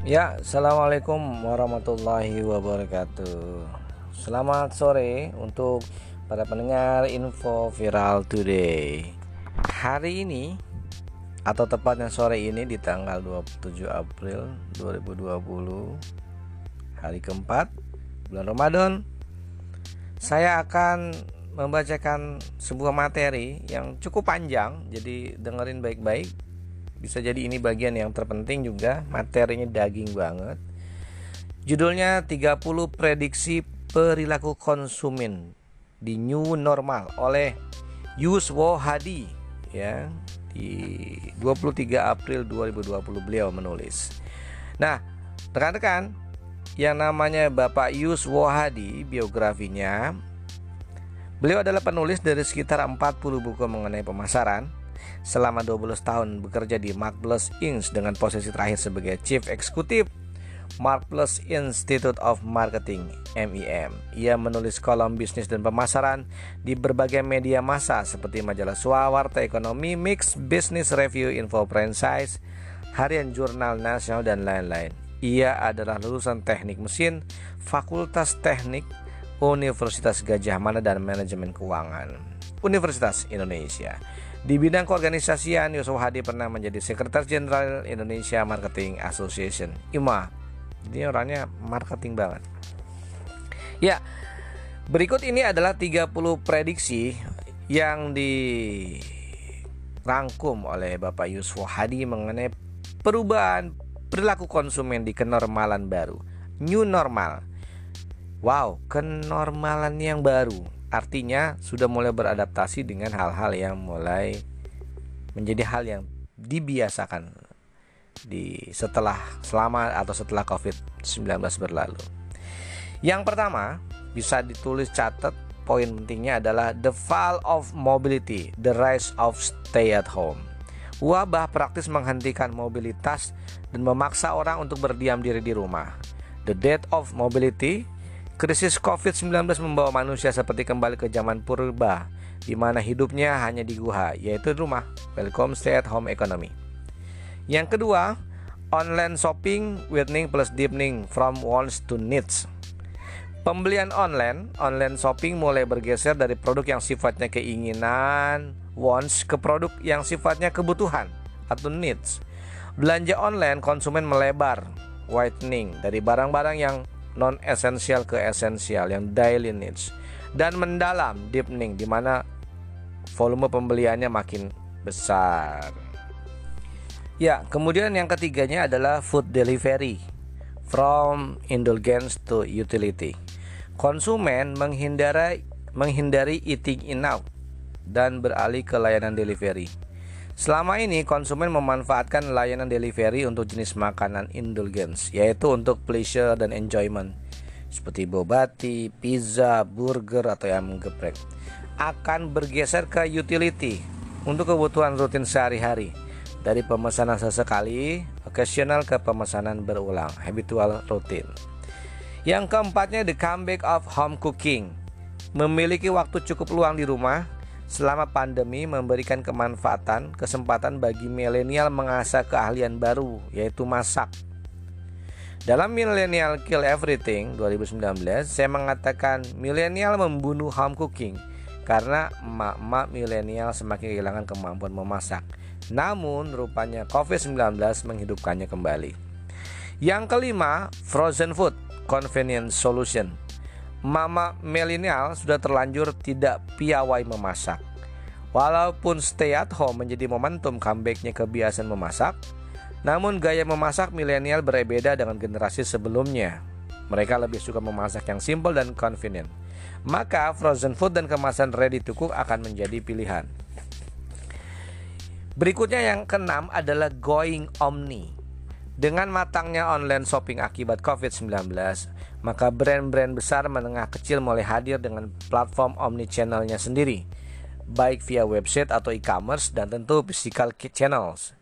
Ya, assalamualaikum warahmatullahi wabarakatuh. Selamat sore untuk para pendengar info viral today. Hari ini atau tepatnya sore ini di tanggal 27 April 2020 hari keempat bulan Ramadan saya akan membacakan sebuah materi yang cukup panjang jadi dengerin baik-baik bisa jadi ini bagian yang terpenting juga. Materinya daging banget. Judulnya 30 prediksi perilaku konsumen di new normal oleh Yuswo Hadi ya. Di 23 April 2020 beliau menulis. Nah rekan-rekan yang namanya Bapak Yuswo Hadi biografinya beliau adalah penulis dari sekitar 40 buku mengenai pemasaran selama 12 tahun bekerja di Mark Plus Inc. dengan posisi terakhir sebagai Chief Executive Mark Plus Institute of Marketing (MEM). Ia menulis kolom bisnis dan pemasaran di berbagai media massa seperti majalah Swa, Warta Ekonomi, Mix, Business Review, Info Franchise, Harian Jurnal Nasional dan lain-lain. Ia adalah lulusan Teknik Mesin, Fakultas Teknik Universitas Gajah Mada dan Manajemen Keuangan Universitas Indonesia. Di bidang keorganisasian, Yusuf Hadi pernah menjadi Sekretaris Jenderal Indonesia Marketing Association (IMA). Ini orangnya marketing banget. Ya, berikut ini adalah 30 prediksi yang dirangkum oleh Bapak Yusuf Hadi mengenai perubahan perilaku konsumen di kenormalan baru. New normal. Wow, kenormalan yang baru Artinya sudah mulai beradaptasi dengan hal-hal yang mulai menjadi hal yang dibiasakan di setelah selama atau setelah Covid-19 berlalu. Yang pertama, bisa ditulis catat poin pentingnya adalah the fall of mobility, the rise of stay at home. Wabah praktis menghentikan mobilitas dan memaksa orang untuk berdiam diri di rumah. The death of mobility Krisis COVID-19 membawa manusia seperti kembali ke zaman purba, di mana hidupnya hanya di guha, yaitu rumah. Welcome stay at home economy. Yang kedua, online shopping widening plus deepening from wants to needs. Pembelian online, online shopping mulai bergeser dari produk yang sifatnya keinginan, wants, ke produk yang sifatnya kebutuhan atau needs. Belanja online konsumen melebar, widening dari barang-barang yang non esensial ke esensial yang daily needs dan mendalam deepening di mana volume pembeliannya makin besar. Ya, kemudian yang ketiganya adalah food delivery from indulgence to utility. Konsumen menghindari menghindari eating in out dan beralih ke layanan delivery. Selama ini konsumen memanfaatkan layanan delivery untuk jenis makanan indulgence, yaitu untuk pleasure dan enjoyment, seperti bobati, pizza, burger atau yang geprek. Akan bergeser ke utility untuk kebutuhan rutin sehari-hari, dari pemesanan sesekali, occasional ke pemesanan berulang, habitual rutin. Yang keempatnya the comeback of home cooking. Memiliki waktu cukup luang di rumah, selama pandemi memberikan kemanfaatan, kesempatan bagi milenial mengasah keahlian baru, yaitu masak. Dalam Millennial Kill Everything 2019, saya mengatakan milenial membunuh home cooking karena emak-emak milenial semakin kehilangan kemampuan memasak. Namun, rupanya COVID-19 menghidupkannya kembali. Yang kelima, frozen food convenience solution mama milenial sudah terlanjur tidak piawai memasak. Walaupun stay at home menjadi momentum comebacknya kebiasaan memasak, namun gaya memasak milenial berbeda dengan generasi sebelumnya. Mereka lebih suka memasak yang simple dan convenient. Maka frozen food dan kemasan ready to cook akan menjadi pilihan. Berikutnya yang keenam adalah going omni. Dengan matangnya online shopping akibat COVID-19, maka brand-brand besar menengah kecil mulai hadir dengan platform omni-channelnya sendiri, baik via website atau e-commerce dan tentu physical channels.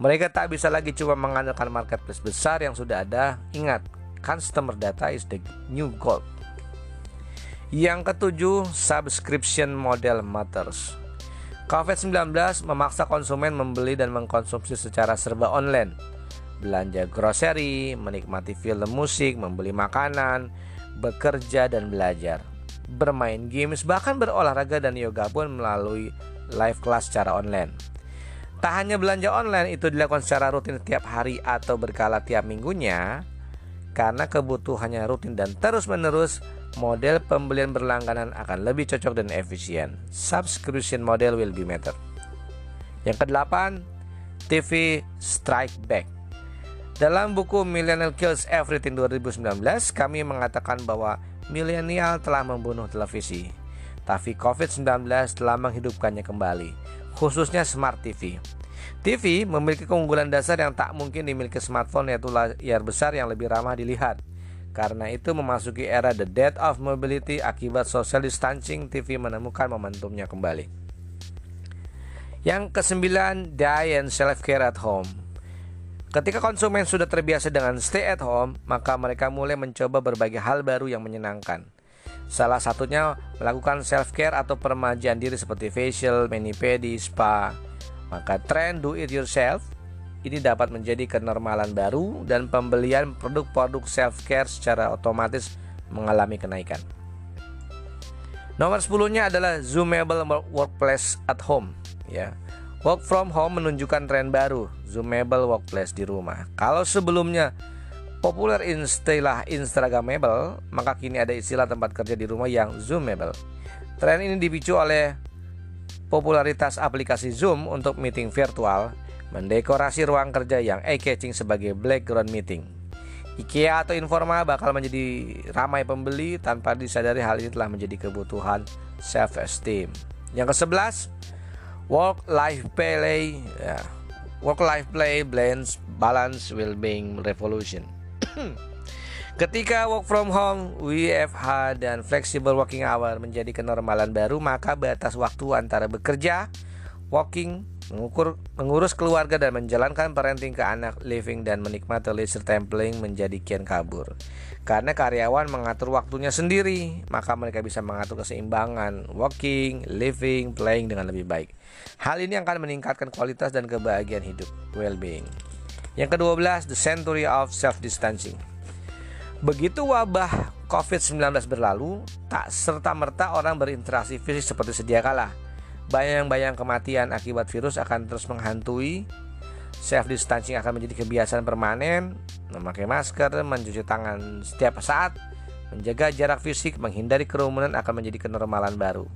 Mereka tak bisa lagi cuma mengandalkan marketplace besar yang sudah ada. Ingat, customer data is the new gold. Yang ketujuh, subscription model matters. COVID-19 memaksa konsumen membeli dan mengkonsumsi secara serba online belanja grocery, menikmati film musik, membeli makanan, bekerja dan belajar, bermain games, bahkan berolahraga dan yoga pun melalui live class secara online. Tak hanya belanja online itu dilakukan secara rutin tiap hari atau berkala tiap minggunya, karena kebutuhannya rutin dan terus-menerus, model pembelian berlangganan akan lebih cocok dan efisien. Subscription model will be better. Yang kedelapan, TV Strike Back. Dalam buku Millennial Kills Everything 2019, kami mengatakan bahwa milenial telah membunuh televisi. Tapi COVID-19 telah menghidupkannya kembali, khususnya Smart TV. TV memiliki keunggulan dasar yang tak mungkin dimiliki smartphone yaitu layar besar yang lebih ramah dilihat. Karena itu memasuki era the death of mobility akibat social distancing, TV menemukan momentumnya kembali. Yang kesembilan, die and self care at home. Ketika konsumen sudah terbiasa dengan stay at home, maka mereka mulai mencoba berbagai hal baru yang menyenangkan. Salah satunya melakukan self care atau permajaan diri seperti facial, mani-pedi, spa. Maka tren do it yourself ini dapat menjadi kenormalan baru dan pembelian produk-produk self care secara otomatis mengalami kenaikan. Nomor 10-nya adalah zoomable workplace at home ya. Work from home menunjukkan tren baru, zoomable workplace di rumah. Kalau sebelumnya populer istilah instagramable, maka kini ada istilah tempat kerja di rumah yang zoomable. Tren ini dipicu oleh popularitas aplikasi Zoom untuk meeting virtual, mendekorasi ruang kerja yang eye-catching sebagai background meeting. IKEA atau Informa bakal menjadi ramai pembeli tanpa disadari hal ini telah menjadi kebutuhan self-esteem. Yang ke-11, Work life play ya. Work life play blends balance well-being revolution. Ketika work from home, WFH dan flexible working hour menjadi kenormalan baru, maka batas waktu antara bekerja, working, mengukur, mengurus keluarga dan menjalankan parenting ke anak, living dan menikmati leisure templing menjadi kian kabur. Karena karyawan mengatur waktunya sendiri, maka mereka bisa mengatur keseimbangan working, living, playing dengan lebih baik. Hal ini akan meningkatkan kualitas dan kebahagiaan hidup, well-being. Yang ke-12, the century of self-distancing. Begitu wabah COVID-19 berlalu, tak serta-merta orang berinteraksi fisik seperti sedia kala. Bayang-bayang kematian akibat virus akan terus menghantui Self distancing akan menjadi kebiasaan permanen, memakai masker, mencuci tangan setiap saat, menjaga jarak fisik, menghindari kerumunan akan menjadi kenormalan baru.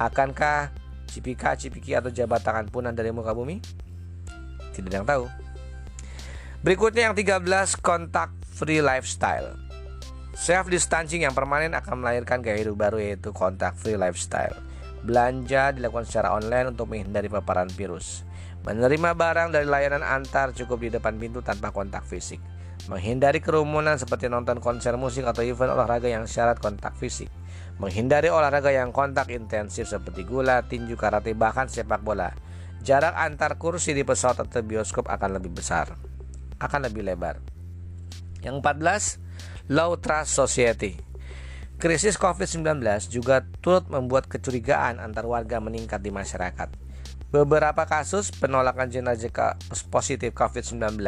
Akankah cipika, cipiki atau jabat tangan punah dari muka bumi? Tidak ada yang tahu. Berikutnya yang 13, kontak free lifestyle. Self distancing yang permanen akan melahirkan gaya hidup baru yaitu kontak free lifestyle. Belanja dilakukan secara online untuk menghindari paparan virus. Menerima barang dari layanan antar cukup di depan pintu tanpa kontak fisik. Menghindari kerumunan seperti nonton konser musik atau event olahraga yang syarat kontak fisik. Menghindari olahraga yang kontak intensif seperti gula, tinju, karate, bahkan sepak bola. Jarak antar kursi di pesawat atau bioskop akan lebih besar. Akan lebih lebar. Yang 14, low trust society. Krisis COVID-19 juga turut membuat kecurigaan antar warga meningkat di masyarakat. Beberapa kasus penolakan jenazah positif COVID-19,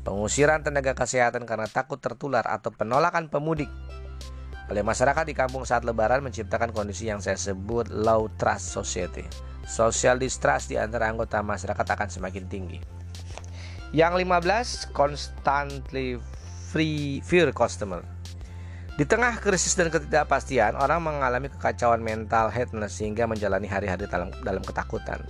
pengusiran tenaga kesehatan karena takut tertular atau penolakan pemudik oleh masyarakat di kampung saat lebaran menciptakan kondisi yang saya sebut low trust society. Social distrust di antara anggota masyarakat akan semakin tinggi. Yang 15, constantly free fear customer. Di tengah krisis dan ketidakpastian, orang mengalami kekacauan mental headness sehingga menjalani hari-hari dalam, dalam ketakutan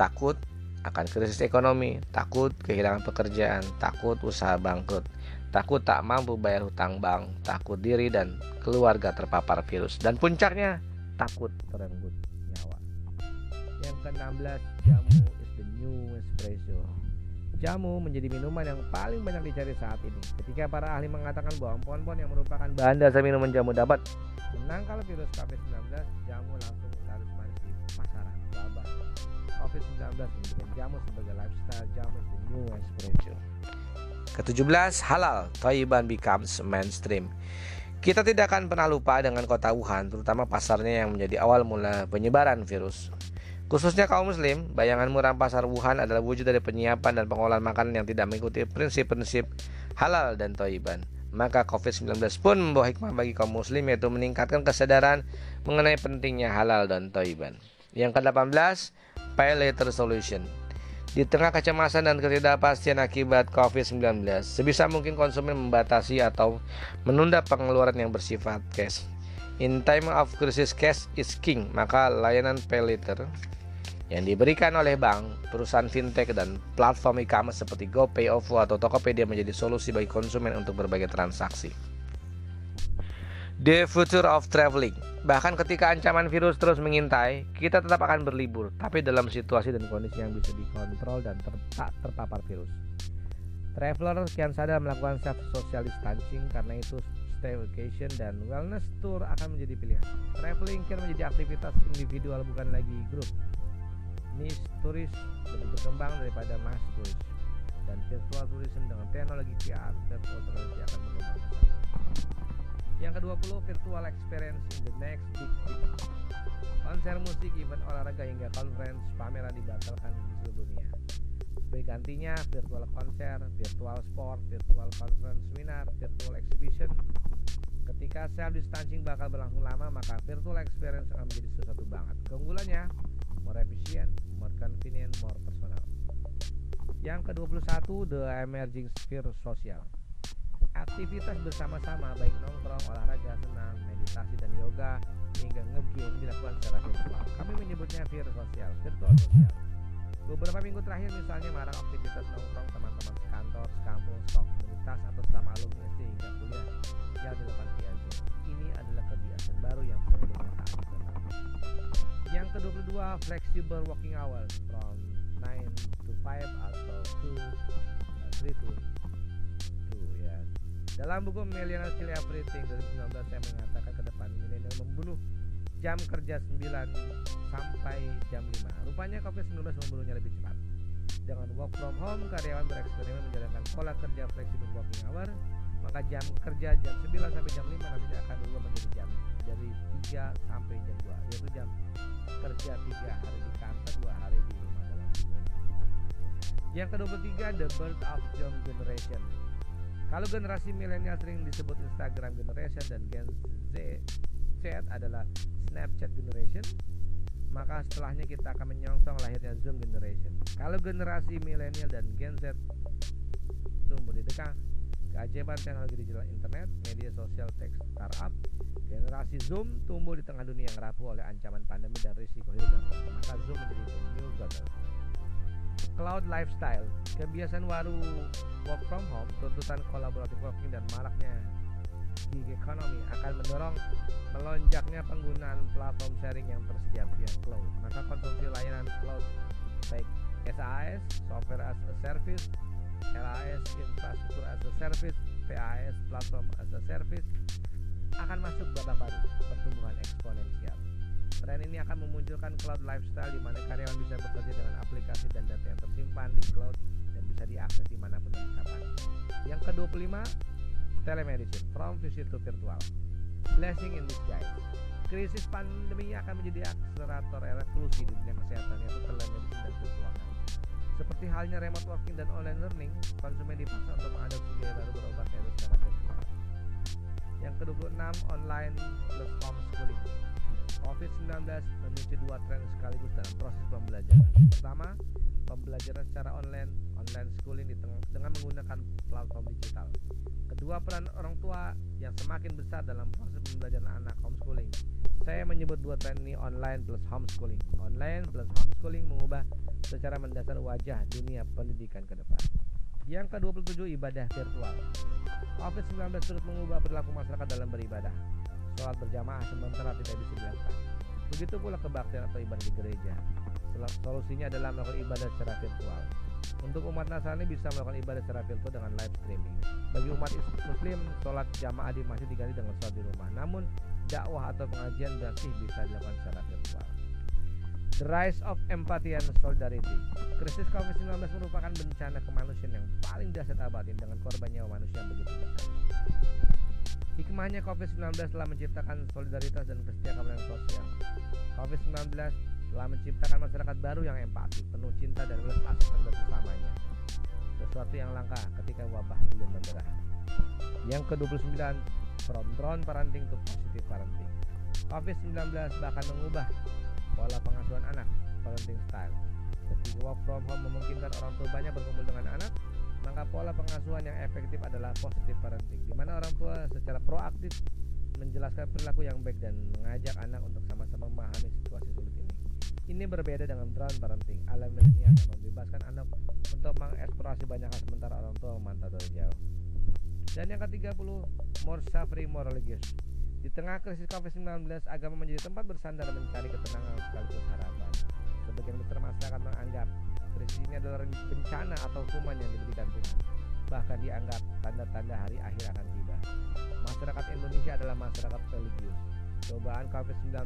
takut akan krisis ekonomi, takut kehilangan pekerjaan, takut usaha bangkrut, takut tak mampu bayar hutang bank, takut diri dan keluarga terpapar virus, dan puncaknya takut terenggut nyawa. Yang ke-16, jamu is the new espresso. Jamu menjadi minuman yang paling banyak dicari saat ini. Ketika para ahli mengatakan bahwa pohon-pohon yang merupakan bahan dasar minuman jamu dapat menangkal virus COVID-19, jamu langsung laris manis di pasaran wabah COVID-19 menjadikan jamu sebagai lifestyle jamu the new espresso. Ke-17, halal, Taiwan becomes mainstream. Kita tidak akan pernah lupa dengan kota Wuhan, terutama pasarnya yang menjadi awal mula penyebaran virus. Khususnya kaum muslim, bayangan murah pasar Wuhan adalah wujud dari penyiapan dan pengolahan makanan yang tidak mengikuti prinsip-prinsip halal dan toiban. Maka COVID-19 pun membawa hikmah bagi kaum muslim yaitu meningkatkan kesadaran mengenai pentingnya halal dan toiban. Yang ke-18, Pay Later Solution. Di tengah kecemasan dan ketidakpastian akibat COVID-19, sebisa mungkin konsumen membatasi atau menunda pengeluaran yang bersifat cash. In time of crisis, cash is king, maka layanan pay later yang diberikan oleh bank, perusahaan fintech, dan platform e-commerce seperti GoPay, OVO, atau Tokopedia menjadi solusi bagi konsumen untuk berbagai transaksi. The future of traveling. Bahkan ketika ancaman virus terus mengintai, kita tetap akan berlibur, tapi dalam situasi dan kondisi yang bisa dikontrol dan ter tak terpapar virus. Traveler kian sadar melakukan self social distancing karena itu stay vacation dan wellness tour akan menjadi pilihan. Traveling kian menjadi aktivitas individual bukan lagi grup niche turis lebih berkembang daripada mass turis dan virtual tourism dengan teknologi VR virtual tourism akan berkembang. Yang ke-20 virtual experience in the next big thing konser musik, event olahraga hingga conference pameran dibatalkan di seluruh dunia. Sebagai gantinya virtual konser, virtual sport, virtual conference seminar, virtual exhibition. Ketika self distancing bakal berlangsung lama maka virtual experience akan menjadi sesuatu banget. Keunggulannya more efficient, more convenient, more personal. Yang ke-21, the emerging sphere social. Aktivitas bersama-sama baik nongkrong, olahraga, senam, meditasi dan yoga hingga ngegame dilakukan secara virtual. Kami menyebutnya vir sosial, virtual sosial. Beberapa minggu terakhir misalnya marang aktivitas nongkrong teman-teman sekantor, sekampung, komunitas atau sama alumni SD hingga kuliah yang dilakukan via Zoom. Ini adalah kebiasaan baru yang sebelumnya tak dikenal. Yang ke-22 flexible working hours from 9 to 5 atau 2 uh, 3 to 2 ya. Dalam buku Millennial Kill Everything 2019 saya mengatakan ke depan milenial membunuh jam kerja 9 sampai jam 5. Rupanya COVID-19 membunuhnya lebih cepat. Dengan work from home, karyawan bereksperimen menjalankan pola kerja flexible working hour, maka jam kerja jam 9 sampai jam 5 nanti akan berubah menjadi jam dari 3 sampai jam 2 yaitu jam kerja 3 hari di kantor 2 hari di rumah dalam yang ke-23 the birth of young generation. Kalau generasi milenial sering disebut Instagram generation dan Gen Z, Z adalah Snapchat generation maka setelahnya kita akan menyongsong lahirnya Zoom generation. Kalau generasi milenial dan Gen Z tumbuh di dekat keajaiban teknologi digital internet, media sosial tech startup, generasi Zoom tumbuh di tengah dunia yang rapuh oleh ancaman pandemi dan risiko hidup maka Zoom menjadi new global. Cloud lifestyle, kebiasaan baru work from home, tuntutan kolaboratif working dan maraknya gig economy akan mendorong melonjaknya penggunaan platform sharing yang tersedia via cloud. Maka konsumsi layanan cloud baik SaaS, software as a service, LAS infrastruktur as a service, PAS platform as a service akan masuk babak baru pertumbuhan eksponensial. Tren ini akan memunculkan cloud lifestyle di mana karyawan bisa bekerja dengan aplikasi dan data yang tersimpan di cloud dan bisa diakses di mana pun dan kapan. Yang ke-25, telemedicine from visit to virtual. Blessing in disguise. Krisis pandemi akan menjadi akselerator revolusi di dunia seperti halnya remote working dan online learning, konsumen dipaksa untuk mengadopsi gaya baru berobat secara virtual. Yang ke-26, online plus homeschooling. COVID-19 memicu dua tren sekaligus dalam proses pembelajaran. Pertama, pembelajaran secara online, online schooling dengan menggunakan platform digital. Kedua, peran orang tua yang semakin besar dalam proses pembelajaran anak homeschooling. Saya menyebut dua tren ini online plus homeschooling. Online plus homeschooling mengubah secara mendasar wajah dunia pendidikan ke depan. Yang ke-27 ibadah virtual. COVID-19 turut mengubah perilaku masyarakat dalam beribadah. Sholat berjamaah sementara tidak bisa dilakukan. Begitu pula kebaktian atau ibadah di gereja. Solusinya adalah melakukan ibadah secara virtual. Untuk umat Nasrani bisa melakukan ibadah secara virtual dengan live streaming. Bagi umat Muslim, sholat jamaah di masjid diganti dengan sholat di rumah. Namun, dakwah atau pengajian masih bisa dilakukan secara virtual. The Rise of Empathy and Solidarity Krisis COVID-19 merupakan bencana kemanusiaan yang paling dahsyat abadi dengan korban nyawa manusia yang begitu besar. Hikmahnya COVID-19 telah menciptakan solidaritas dan kesetiakawanan sosial. COVID-19 telah menciptakan masyarakat baru yang empati, penuh cinta dan lepas terhadap sesamanya. Sesuatu yang langka ketika wabah belum menyerah. Yang ke-29, from drone parenting to positive parenting. COVID-19 bahkan mengubah pola pengasuhan anak, parenting style. Ketika work from home memungkinkan orang tua banyak berkumpul dengan anak, maka pola pengasuhan yang efektif adalah positive parenting, di mana orang tua secara proaktif menjelaskan perilaku yang baik dan mengajak anak untuk sama-sama memahami situasi sulit ini. Ini berbeda dengan drone parenting ala milenial yang membebaskan anak untuk mengeksplorasi banyak hal sementara orang tua memantau dari jauh. Dan yang ke-30, more suffering, more religious. Di tengah krisis COVID-19, agama menjadi tempat bersandar mencari ketenangan sekaligus harapan. Sebagian besar masyarakat menganggap krisis ini adalah bencana atau hukuman yang diberikan Tuhan. Bahkan dianggap tanda-tanda hari akhir akan tiba. Masyarakat Indonesia adalah masyarakat religius. Cobaan COVID-19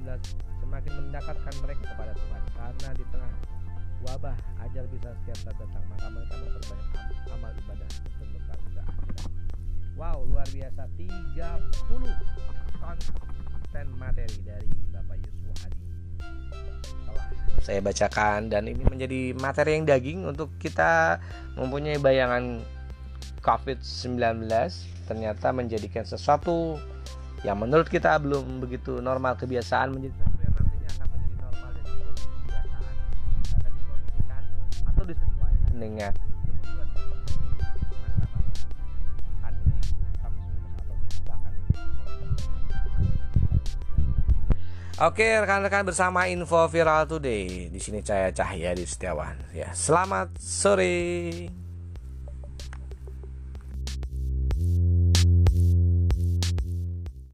semakin mendekatkan mereka kepada Tuhan karena di tengah wabah ajar bisa setiap saat datang maka mereka memperbanyak amal ibadah untuk bekal usaha Wow, luar biasa 30 konten materi dari Bapak Yusuf Hadi. Telah. Saya bacakan dan ini menjadi materi yang daging untuk kita mempunyai bayangan COVID-19 ternyata menjadikan sesuatu yang menurut kita belum begitu normal kebiasaan menjadi sesuatu yang nantinya akan menjadi normal dan menjadi kebiasaan. Karena dikondisikan atau disesuaikan. Dengan Oke rekan-rekan bersama info viral today. Di sini saya Cahya di Setiawan ya selamat sore